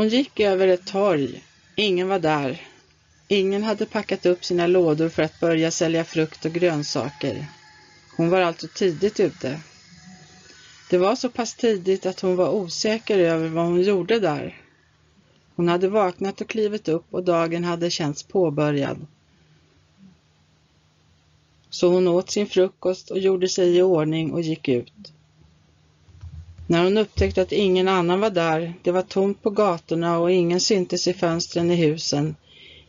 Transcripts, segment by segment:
Hon gick över ett torg. Ingen var där. Ingen hade packat upp sina lådor för att börja sälja frukt och grönsaker. Hon var alltså tidigt ute. Det var så pass tidigt att hon var osäker över vad hon gjorde där. Hon hade vaknat och klivit upp och dagen hade känts påbörjad. Så hon åt sin frukost och gjorde sig i ordning och gick ut. När hon upptäckte att ingen annan var där, det var tomt på gatorna och ingen syntes i fönstren i husen,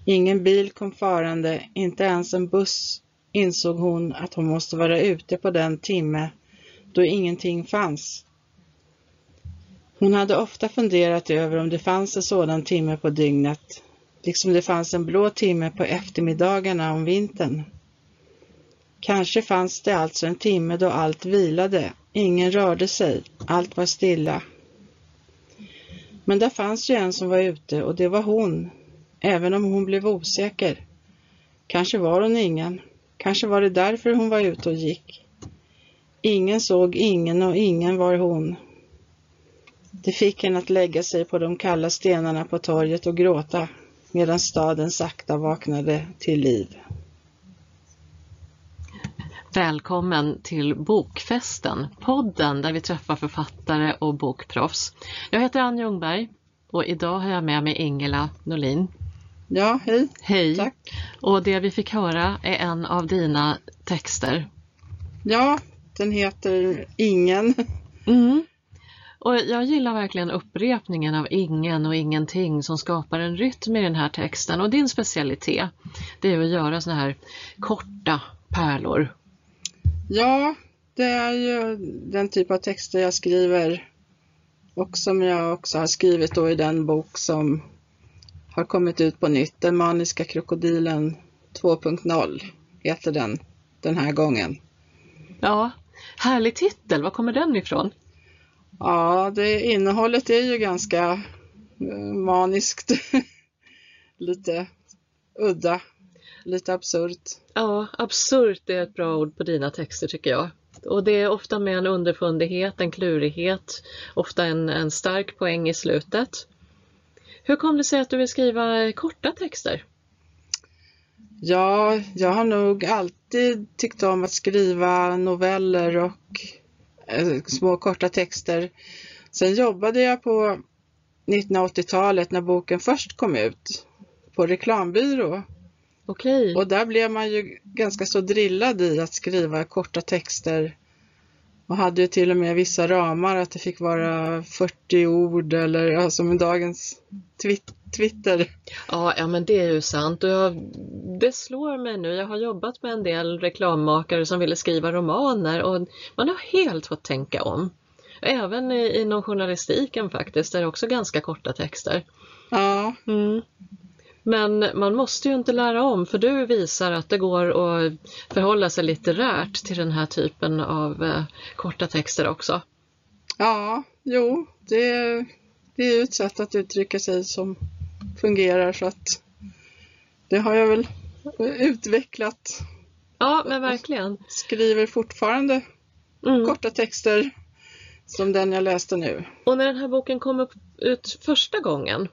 ingen bil kom farande, inte ens en buss, insåg hon att hon måste vara ute på den timme då ingenting fanns. Hon hade ofta funderat över om det fanns en sådan timme på dygnet, liksom det fanns en blå timme på eftermiddagarna om vintern. Kanske fanns det alltså en timme då allt vilade, ingen rörde sig, allt var stilla. Men där fanns ju en som var ute och det var hon, även om hon blev osäker. Kanske var hon ingen, kanske var det därför hon var ute och gick. Ingen såg ingen och ingen var hon. Det fick henne att lägga sig på de kalla stenarna på torget och gråta medan staden sakta vaknade till liv. Välkommen till Bokfesten, podden där vi träffar författare och bokproffs. Jag heter Ann Ljungberg och idag har jag med mig Ingela Norlin. Ja, hej. Hej! Tack. Och det vi fick höra är en av dina texter. Ja, den heter Ingen. Mm. Och jag gillar verkligen upprepningen av ingen och ingenting som skapar en rytm i den här texten och din specialitet det är att göra såna här korta pärlor. Ja, det är ju den typ av texter jag skriver och som jag också har skrivit då i den bok som har kommit ut på nytt. Den maniska krokodilen 2.0 heter den den här gången. Ja, härlig titel, var kommer den ifrån? Ja, det innehållet är ju ganska eh, maniskt. lite udda, lite absurt. Ja, absurt är ett bra ord på dina texter tycker jag. Och det är ofta med en underfundighet, en klurighet, ofta en, en stark poäng i slutet. Hur kom det sig att du vill skriva korta texter? Ja, jag har nog alltid tyckt om att skriva noveller och eh, små korta texter. Sen jobbade jag på 1980-talet när boken först kom ut på reklambyrå. Okej. Och där blev man ju ganska så drillad i att skriva korta texter och hade ju till och med vissa ramar att det fick vara 40 ord eller ja, som dagens twit Twitter. Ja, ja, men det är ju sant och jag, det slår mig nu. Jag har jobbat med en del reklammakare som ville skriva romaner och man har helt fått tänka om. Även inom journalistiken faktiskt, där det är också ganska korta texter. Ja, Mm. Men man måste ju inte lära om för du visar att det går att förhålla sig litterärt till den här typen av eh, korta texter också. ja, jo, det, det är ju ett sätt att uttrycka sig som fungerar så att det har jag väl utvecklat. Ja, men verkligen. Skriver fortfarande Mm. korta texter som den jag läste nu. Och när den här boken kom upp, ut första gången,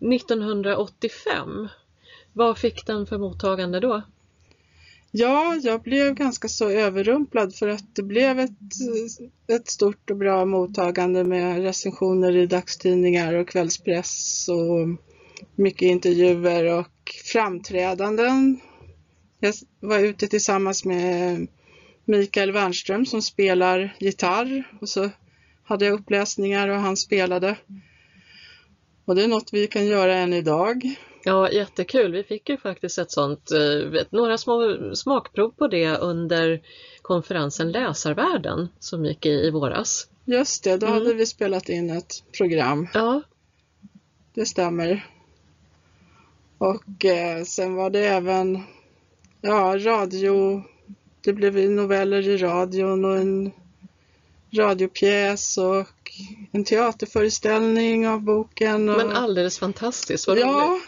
1985, vad fick den för mottagande då? Ja, jag blev ganska så överrumplad för att det blev ett, ett stort och bra mottagande med recensioner i dagstidningar och kvällspress och mycket intervjuer och framträdanden. Jag var ute tillsammans med Mikael Wernström som spelar gitarr och så hade jag uppläsningar och han spelade. Och det är något vi kan göra än idag. Ja, jättekul. Vi fick ju faktiskt ett sånt, eh, några små smakprov på det under konferensen Läsarvärlden som gick i, i våras. Just det, då Mm. hade vi spelat in ett program. Ja, Det stämmer. Och eh, sen var det även ja, radio. Det blev noveller i radion och en radiopjäs och en teaterföreställning av boken. Och, men alldeles fantastiskt, vad roligt. ja,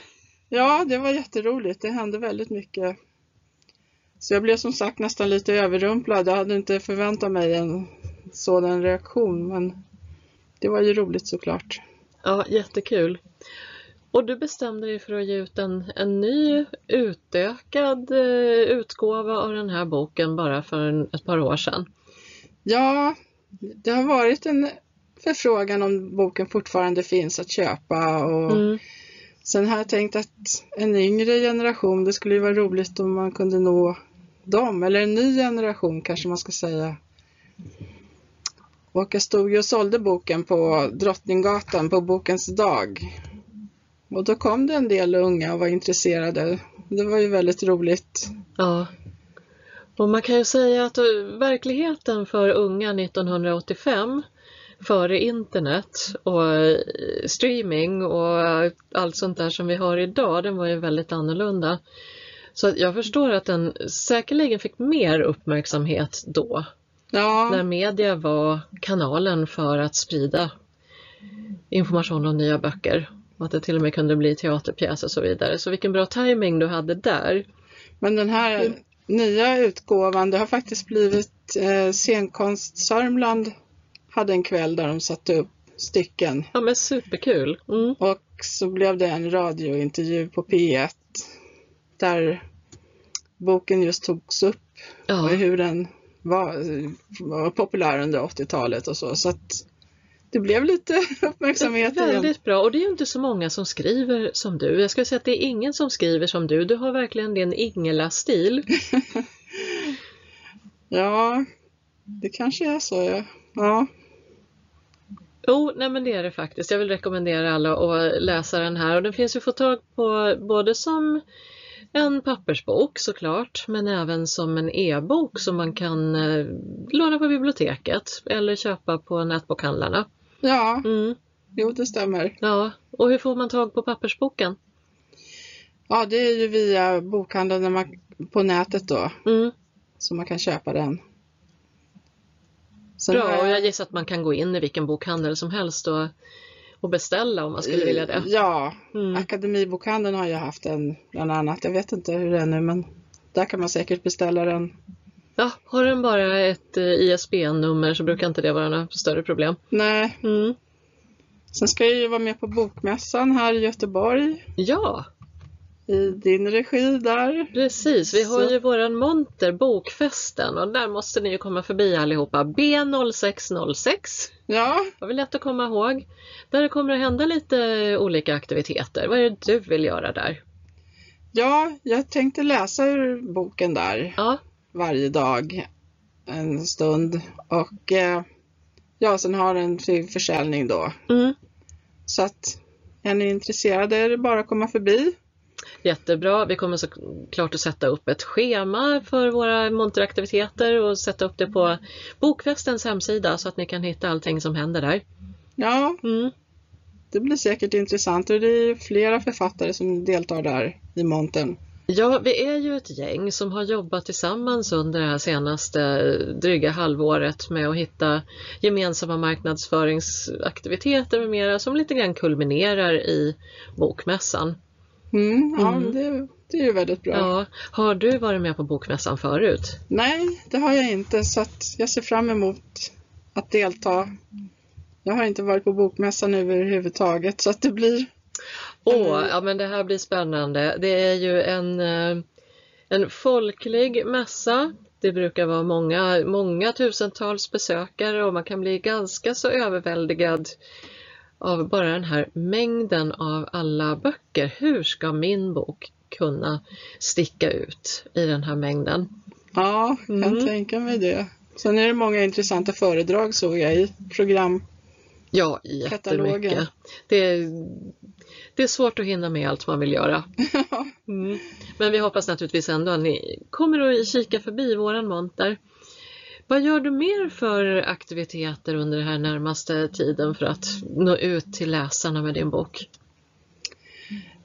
ja, det var jätteroligt. Det hände väldigt mycket. Så jag blev som sagt nästan lite överrumplad. Jag hade inte förväntat mig en sådan reaktion, men det var ju roligt såklart. Ja, jättekul. Och du bestämde dig för att ge ut en, en ny utökad eh, utgåva av den här boken bara för en, ett par år sedan. Ja, det har varit en förfrågan om boken fortfarande finns att köpa och Mm. sen har jag tänkt att en yngre generation, det skulle ju vara roligt om man kunde nå dem, eller en ny generation kanske man ska säga. Och jag stod ju och sålde boken på Drottninggatan på Bokens dag. Och då kom det en del unga och var intresserade. Det var ju väldigt roligt. Ja. Och man kan ju säga att eh, verkligheten för unga 1985 före internet och eh, streaming och eh, allt sånt där som vi har idag, den var ju väldigt annorlunda. Så jag förstår att den säkerligen fick mer uppmärksamhet då, Ja, när media var kanalen för att sprida information om nya böcker. Och att det till och med kunde bli teaterpjäs och så vidare. Så vilken bra timing du hade där. men den här nya utgåvan, det har faktiskt blivit eh, Scenkonst Sörmland hade en kväll där de satte upp stycken Ja men superkul! Mm. och så blev det en radiointervju på P1 där boken just togs upp och Ja, hur den var, var populär under 80-talet och så. Så att det blev lite uppmärksamhet igen. väldigt bra. Och det är ju inte så många som skriver som du. Jag skulle säga att det är ingen som skriver som du. Du har verkligen din Ingela-stil. Ja, det kanske är så. Ja. ja. Jo, nej men det är det faktiskt. Jag vill rekommendera alla att läsa den här. Och den finns ju att få tag på både som en pappersbok såklart, men även som en e-bok som man kan eh, låna på biblioteket eller köpa på nätbokhandlarna. Ja, Mm, jo det stämmer. ja, och hur får man tag på pappersboken? Ja, det är ju via bokhandeln man, på nätet då, Mm, så man kan köpa den. Sen bra, och jag gissar att man kan gå in i vilken bokhandel som helst och, och beställa om man skulle vilja det. Ja, Mm. Akademibokhandeln har ju haft en bland annat. Jag vet inte hur det är nu, men där kan man säkert beställa den. Ja, har den bara ett eh, ISBN-nummer så brukar inte det vara några större problem. Nej, Mm. sen ska jag ju vara med på Bokmässan här i Göteborg Ja, i din regi där. precis. Vi har ju våran monter, Bokfesten, och där måste ni ju komma förbi allihopa. B0606 Ja, var väl lätt att komma ihåg. Där det kommer att hända lite olika aktiviteter. Vad är det du vill göra där? ja, jag tänkte läsa ur boken där Ja, varje dag en stund och eh, ja, sen har den till försäljning då. mm. Så att är ni intresserade är det bara att komma förbi. Jättebra. Vi kommer såklart att sätta upp ett schema för våra monteraktiviteter och sätta upp det på Bokfestens hemsida så att ni kan hitta allting som händer där. Ja, Mm. det blir säkert intressant och det är flera författare som deltar där i montern. Ja, vi är ju ett gäng som har jobbat tillsammans under det här senaste dryga halvåret med att hitta gemensamma marknadsföringsaktiviteter med mera som lite grann kulminerar i Bokmässan. Mm, ja, Mm. Det, det är ju väldigt bra. Ja, har du varit med på Bokmässan förut? Nej, det har jag inte så jag ser fram emot att delta. Jag har inte varit på bokmässan överhuvudtaget så att det blir Åh, Mm. ja men det här blir spännande. Det är ju en, eh, en folklig mässa. Det brukar vara många, många tusentals besökare och man kan bli ganska så överväldigad av bara den här mängden av alla böcker. Hur ska min bok kunna sticka ut i den här mängden? Ja, kan Mm. tänka mig det. Sen är det många intressanta föredrag såg jag i program. Ja, jättemycket. Katalogen. Det är, det är svårt att hinna med allt man vill göra. Mm. Men vi hoppas naturligtvis ändå att ni kommer att kika förbi våran monter. Vad gör du mer för aktiviteter under den här närmaste tiden för att nå ut till läsarna med din bok?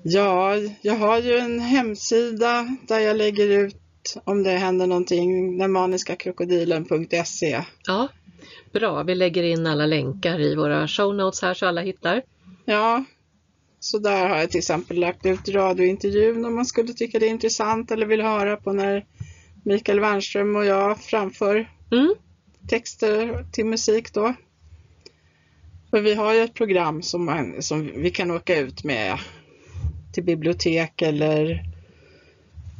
Ja, jag har ju en hemsida där jag lägger ut om det händer någonting, denmaniskakrokodilen.se. Ja, bra. Vi lägger in alla länkar i våra show notes här så alla hittar. Ja, så där har jag till exempel lagt ut radiointervjun om man skulle tycka det är intressant eller vill höra på när Mikael Wernström och jag framför Mm. texter till musik då. För vi har ju ett program som, man, som vi kan åka ut med till bibliotek eller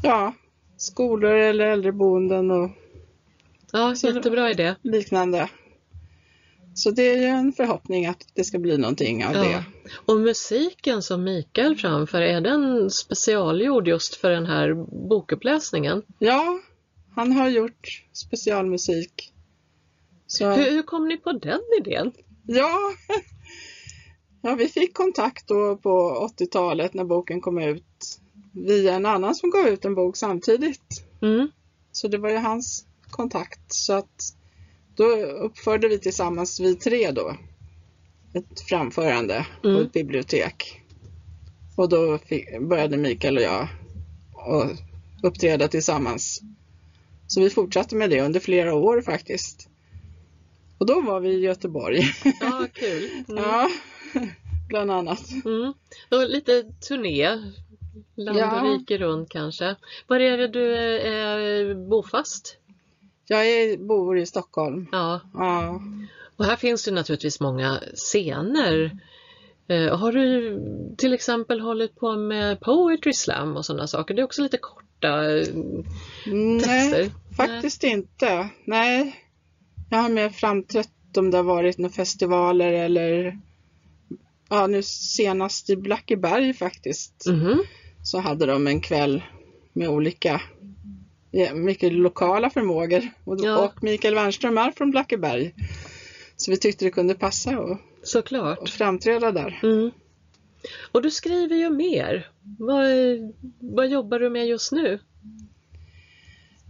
ja, skolor eller äldreboenden och Ja, jättebra idé. liknande. Så det är ju en förhoppning att det ska bli någonting av Ja. det. Och musiken som Mikael framför, är den specialgjord just för den här bokuppläsningen? Ja, han har gjort specialmusik. Så, Hur, hur kom ni på den idén? ja. ja, vi fick kontakt då på 80-talet när boken kom ut via en annan som gav ut en bok samtidigt. Mm. Så det var ju hans kontakt. Så att då uppförde vi tillsammans, vi tre då, ett framförande på Mm. ett bibliotek. Och då fick, började Mikael och jag att uppträda tillsammans. Så vi fortsatte med det under flera år faktiskt. Och då var vi i Göteborg. Ja, kul. Mm. ja, bland annat. Mm. Och lite turné, land Ja. och rike runt kanske. Var är det du är, är bofast? Jag är, bor i Stockholm. Ja, Ja. och här finns det naturligtvis många scener. Eh, har du till exempel hållit på med poetry slam och sådana saker? Det är också lite korta eh, Nej, texter. faktiskt inte. Nej. Jag har mer framträtt om det har varit några festivaler eller ja, nu senast i Blackeberg faktiskt Mhm. så hade de en kväll med olika ja, mycket lokala förmågor och, Ja. och Mikael Wernström är från Blackeberg. Så vi tyckte det kunde passa att Såklart. att framträda där. Mm. Och du skriver ju mer. Vad, vad jobbar du med just nu?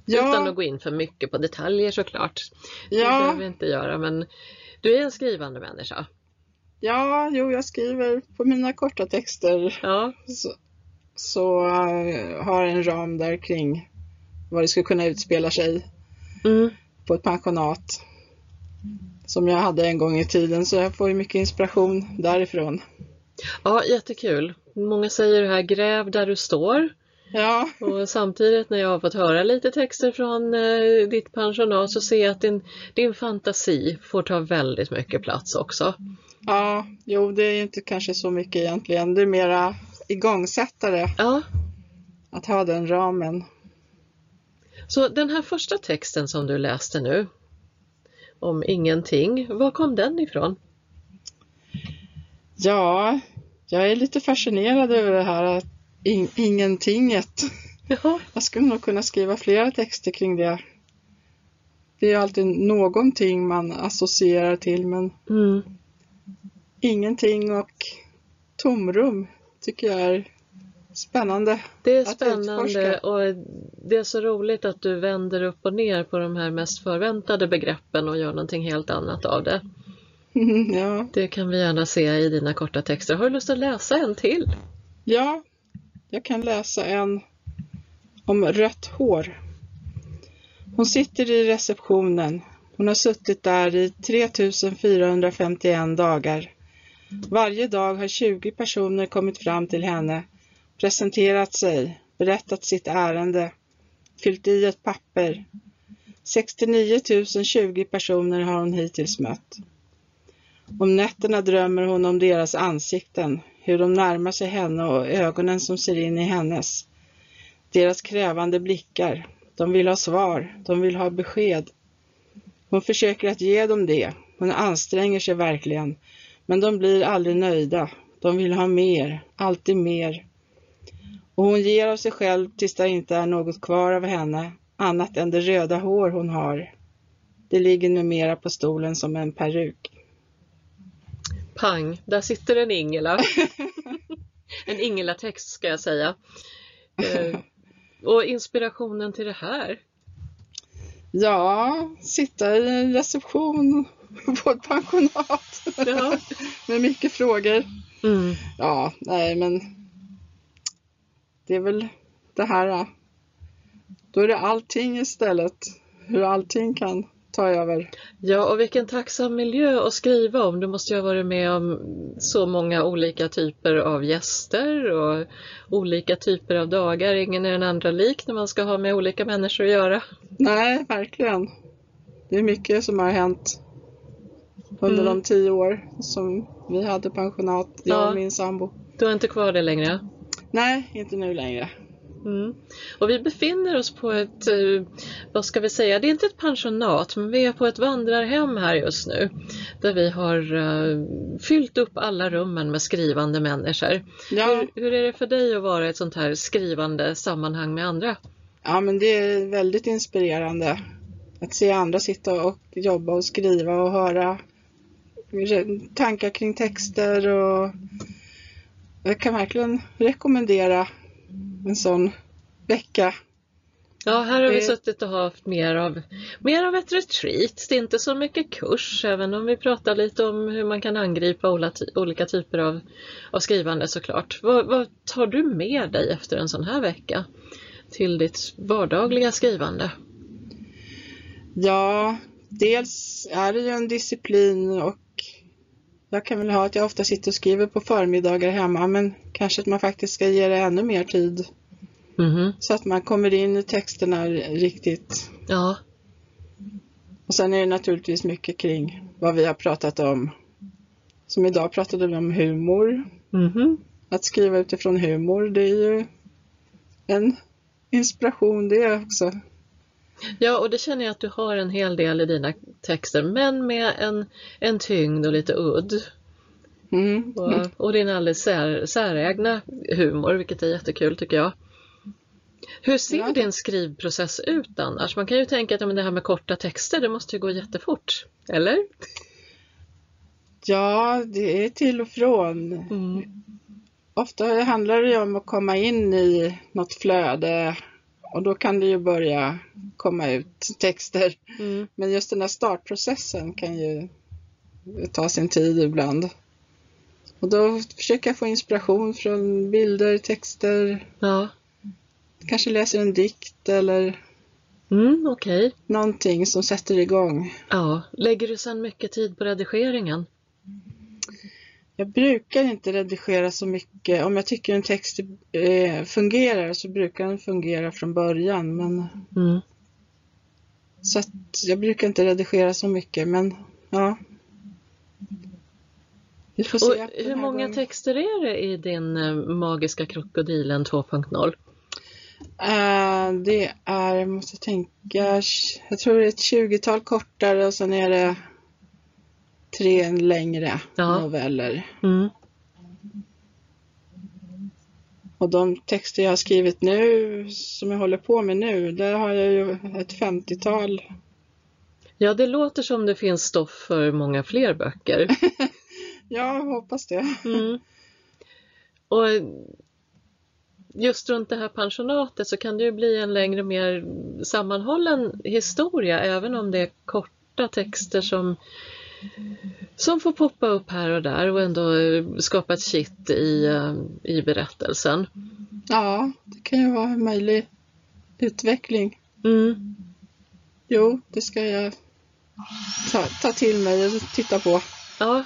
Utan Ja, att gå in för mycket på detaljer såklart. Det ja, behöver vi inte göra men du är en skrivande människa. ja, jo, jag skriver på mina korta texter Ja, så, så eh, har en ram där kring vad det skulle kunna utspela sig mm. på ett pensionat som jag hade en gång i tiden så jag får ju mycket inspiration därifrån. ja jättekul. Många säger det här, gräv där du står. Ja, Och samtidigt när jag har fått höra lite texter från eh, ditt pensionat så ser jag att din, din fantasi får ta väldigt mycket plats också. ja, jo det är inte kanske så mycket egentligen. Det är mera igångsättare Ja, att ha den ramen. Så den här första texten som du läste nu om ingenting, var kom den ifrån? Ja, jag är lite fascinerad över det här att in, ingentinget. Jaha, Jag skulle nog kunna skriva flera texter kring det. Det är alltid någonting man associerar till men mm. ingenting och tomrum tycker jag är spännande. det är spännande och det är så roligt att du vänder upp och ner på de här mest förväntade begreppen och gör någonting helt annat av det. ja. Det kan vi gärna se i dina korta texter. Har du lust att läsa en till? ja, jag kan läsa en om rött hår. Hon sitter i receptionen. Hon har suttit där i 3451 dagar. Varje dag har 20 personer kommit fram till henne, presenterat sig, berättat sitt ärende, fyllt i ett papper. 69 020 personer har hon hittills mött. Om nätterna drömmer hon om deras ansikten, hur de närmar sig henne och ögonen som ser in i hennes. Deras krävande blickar. De vill ha svar, de vill ha besked. Hon försöker att ge dem det. Hon anstränger sig verkligen. Men de blir aldrig nöjda. De vill ha mer, alltid mer. Och hon ger av sig själv tills det inte är något kvar av henne, annat än det röda hår hon har. Det ligger numera på stolen som en peruk. Pang, där sitter en Ingela. en Ingela-text ska jag säga. Eh, och inspirationen till det här? Ja, sitta i en reception på ett pensionat Ja. med mycket frågor. Mm. Ja, nej men det är väl det här. äh, Då är det allting istället. Hur allting kan ta över. Ja, och vilken tacksam miljö att skriva om. Du måste ju ha varit med om så många olika typer av gäster och olika typer av dagar. Ingen är den andra lik när man ska ha med olika människor att göra. Nej, verkligen. Det är mycket som har hänt under Mm. de tio år som vi hade pensionat, jag Ja. och min sambo. Du har inte kvar det längre? Nej, inte nu längre. Mm. Och vi befinner oss på ett, eh, vad ska vi säga, det är inte ett pensionat men vi är på ett vandrarhem här just nu. Där vi har eh, fyllt upp alla rummen med skrivande människor. Ja, Hur, hur är det för dig att vara i ett sånt här skrivande sammanhang med andra? ja, men det är väldigt inspirerande att se andra sitta och jobba och skriva och höra tankar kring texter och jag kan verkligen rekommendera en sån vecka. Ja, här har vi Det- suttit och haft mer av, mer av ett retreat. Det är inte så mycket kurs, även om vi pratar lite om hur man kan angripa olika typer av, av skrivande såklart. Vad, vad tar du med dig efter en sån här vecka till ditt vardagliga skrivande? Ja, dels är det ju en disciplin och jag kan väl ha att jag ofta sitter och skriver på förmiddagar hemma men kanske att man faktiskt ska ge det ännu mer tid Mhm. så att man kommer in i texterna riktigt. Ja, Och sen är det naturligtvis mycket kring vad vi har pratat om. Som idag pratade vi om humor. Mhm. Att skriva utifrån humor, det är ju en inspiration det också. Ja och det känner jag att du har en hel del i dina texter, men med en, en tyngd och lite udd. Mm. Och, och din alldeles sär, särägna humor, vilket är jättekul tycker jag. Hur ser Ja. din skrivprocess ut annars? Man kan ju tänka att ja, men det här med korta texter, det måste ju gå jättefort. Eller? Ja, det är till och från. Mm. Ofta handlar det ju om att komma in i något flöde och då kan det ju börja komma ut texter. Mm. Men just den här startprocessen kan ju ta sin tid ibland. Och då försöker jag få inspiration från bilder, texter, Ja, kanske läser en dikt eller mm, okej. någonting som sätter igång. Ja. Lägger du sedan mycket tid på redigeringen? Jag brukar inte redigera så mycket. Om jag tycker en text eh, fungerar så brukar den fungera från början. Men, Mm. så att jag brukar inte redigera så mycket. Men ja. Vi får se. Och hur många gången. texter är det i din eh, Magiska krokodilen 2.0? Eh, det är, jag måste tänka, jag tror det är ett 20-tal kortare och sen är det tre längre Ja. noveller. Mm. Och de texter jag har skrivit nu, som jag håller på med nu, där har jag ju ett 50-tal. Ja, det låter som det finns stoff för många fler böcker. Ja, jag hoppas det. Mm. Och just runt det här pensionatet så kan det ju bli en längre, mer sammanhållen historia även om det är korta texter som, som får poppa upp här och där och ändå skapa ett kitt i, eh, i berättelsen. Ja, det kan ju vara en möjlig utveckling. Mm. Jo, det ska jag ta, ta till mig och titta på. Ja,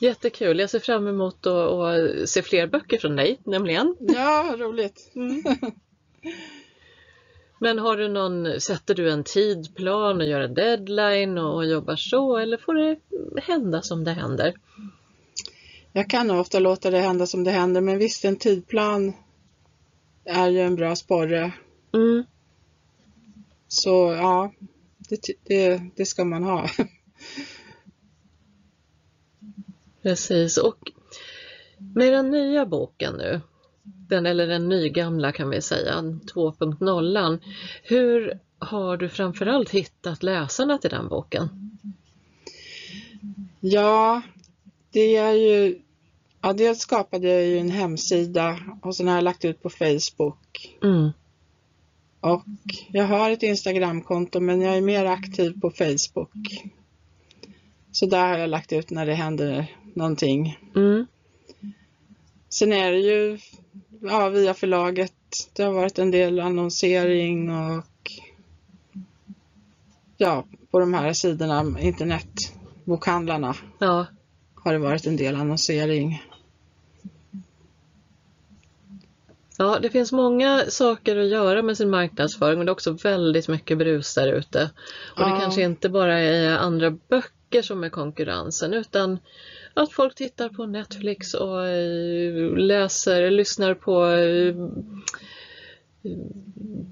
jättekul. Jag ser fram emot att, se fler böcker från dig, nämligen. Ja, roligt. Men har du någon, sätter du en tidplan och gör en deadline och, jobbar så eller får det hända som det händer? Jag kan nog ofta låta det hända som det händer, men visst, en tidplan är ju en bra sporre. Mm. Så ja, det, det, det ska man ha. Precis. Och med den nya boken nu, den, eller den nygamla kan vi säga, 2.0, hur har du framförallt hittat läsarna till den boken? Ja, det är ju... Ja, dels skapade jag ju en hemsida och sen har jag lagt ut på Facebook. Mm. Och jag har ett Instagramkonto men jag är mer aktiv på Facebook. Så där har jag lagt ut när det händer någonting. Mm. Sen är det ju ja, via förlaget. Det har varit en del annonsering och ja, på de här sidorna, internetbokhandlarna, Ja, har det varit en del annonsering. Ja, det finns många saker att göra med sin marknadsföring men det är också väldigt mycket brus där ute. Och det Ja. kanske inte bara är andra böcker böcker som är konkurrensen utan att folk tittar på Netflix och eh, läser, lyssnar på eh,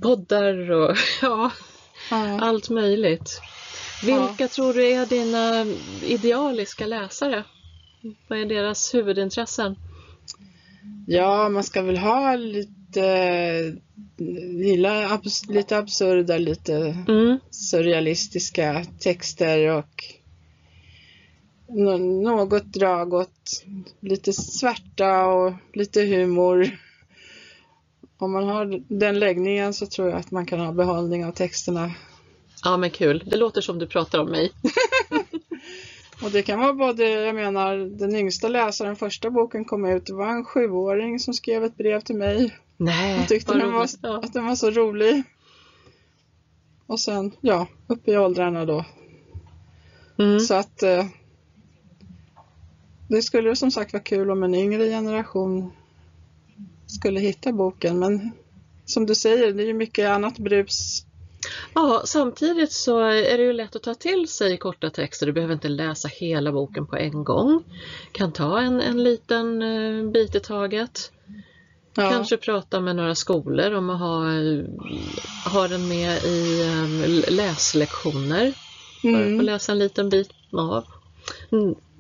poddar och ja, Ja. allt möjligt. Vilka tror du är dina idealiska läsare? Vad är deras huvudintressen? Ja, man ska väl ha lite, gilla abs, lite absurda, lite Mm. surrealistiska texter och något drag åt lite svärta och lite humor. Om man har den läggningen så tror jag att man kan ha behållning av texterna. Ja men kul, det låter som du pratar om mig. Och det kan vara både, jag menar, den yngsta läsaren, första boken kom ut, det var en sjuåring som skrev ett brev till mig. Nej, Jag tyckte den var, att den var så rolig. Och sen, ja, upp i åldrarna då. Mm. Så att eh, det skulle som sagt vara kul om en yngre generation skulle hitta boken. Men som du säger, det är ju mycket annat brus. Ja, samtidigt så är det ju lätt att ta till sig korta texter. Du behöver inte läsa hela boken på en gång. Kan ta en, en liten eh, bit i taget. Ja, Kanske prata med några skolor om att ha, eh, ha den med i eh, läslektioner. Mm, läsa en liten bit av.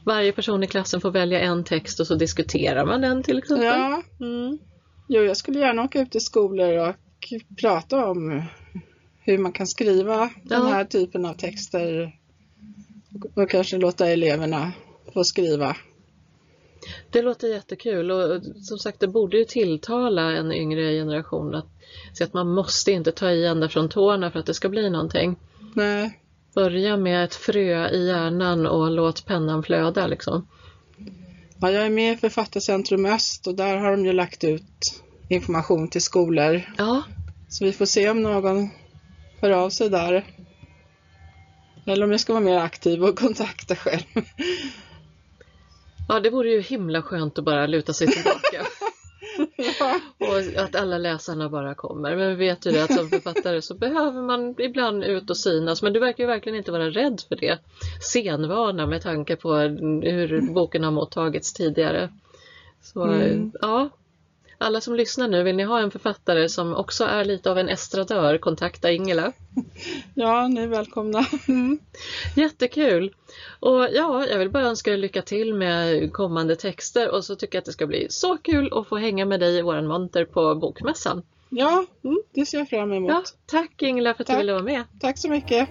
Varje person i klassen får välja en text och så diskuterar man den till exempel. ja. Mm. Jo, jag skulle gärna åka ut till skolor och prata om hur man kan skriva den Ja. här typen av texter. Och kanske låta eleverna få skriva. Det låter jättekul och som sagt det borde ju tilltala en yngre generation att se att man måste inte ta i ända från tårna för att det ska bli någonting. Nej, Börja med ett frö i hjärnan och låt pennan flöda liksom. Ja, jag är med i Författarcentrum Öst och där har de ju lagt ut information till skolor. Ja, Så vi får se om någon hör av sig där. Eller om jag ska vara mer aktiv och kontakta själv. ja det vore ju himla skönt att bara luta sig tillbaka. ja. Och att alla läsarna bara kommer. Men vi vet ju det att som författare så behöver man ibland ut och synas. Men du verkar ju verkligen inte vara rädd för det. Senvana med tanke på hur boken har mottagits tidigare. Så Mm. ja, alla som lyssnar nu, vill ni ha en författare som också är lite av en estradör, kontakta Ingela. ja, ni är välkomna. Jättekul! Och ja, jag vill bara önska er lycka till med kommande texter och så tycker jag att det ska bli så kul att få hänga med dig i våran monter på Bokmässan. Ja, det ser jag fram emot. Ja, tack Ingela för att Tack. du ville vara med. Tack så mycket.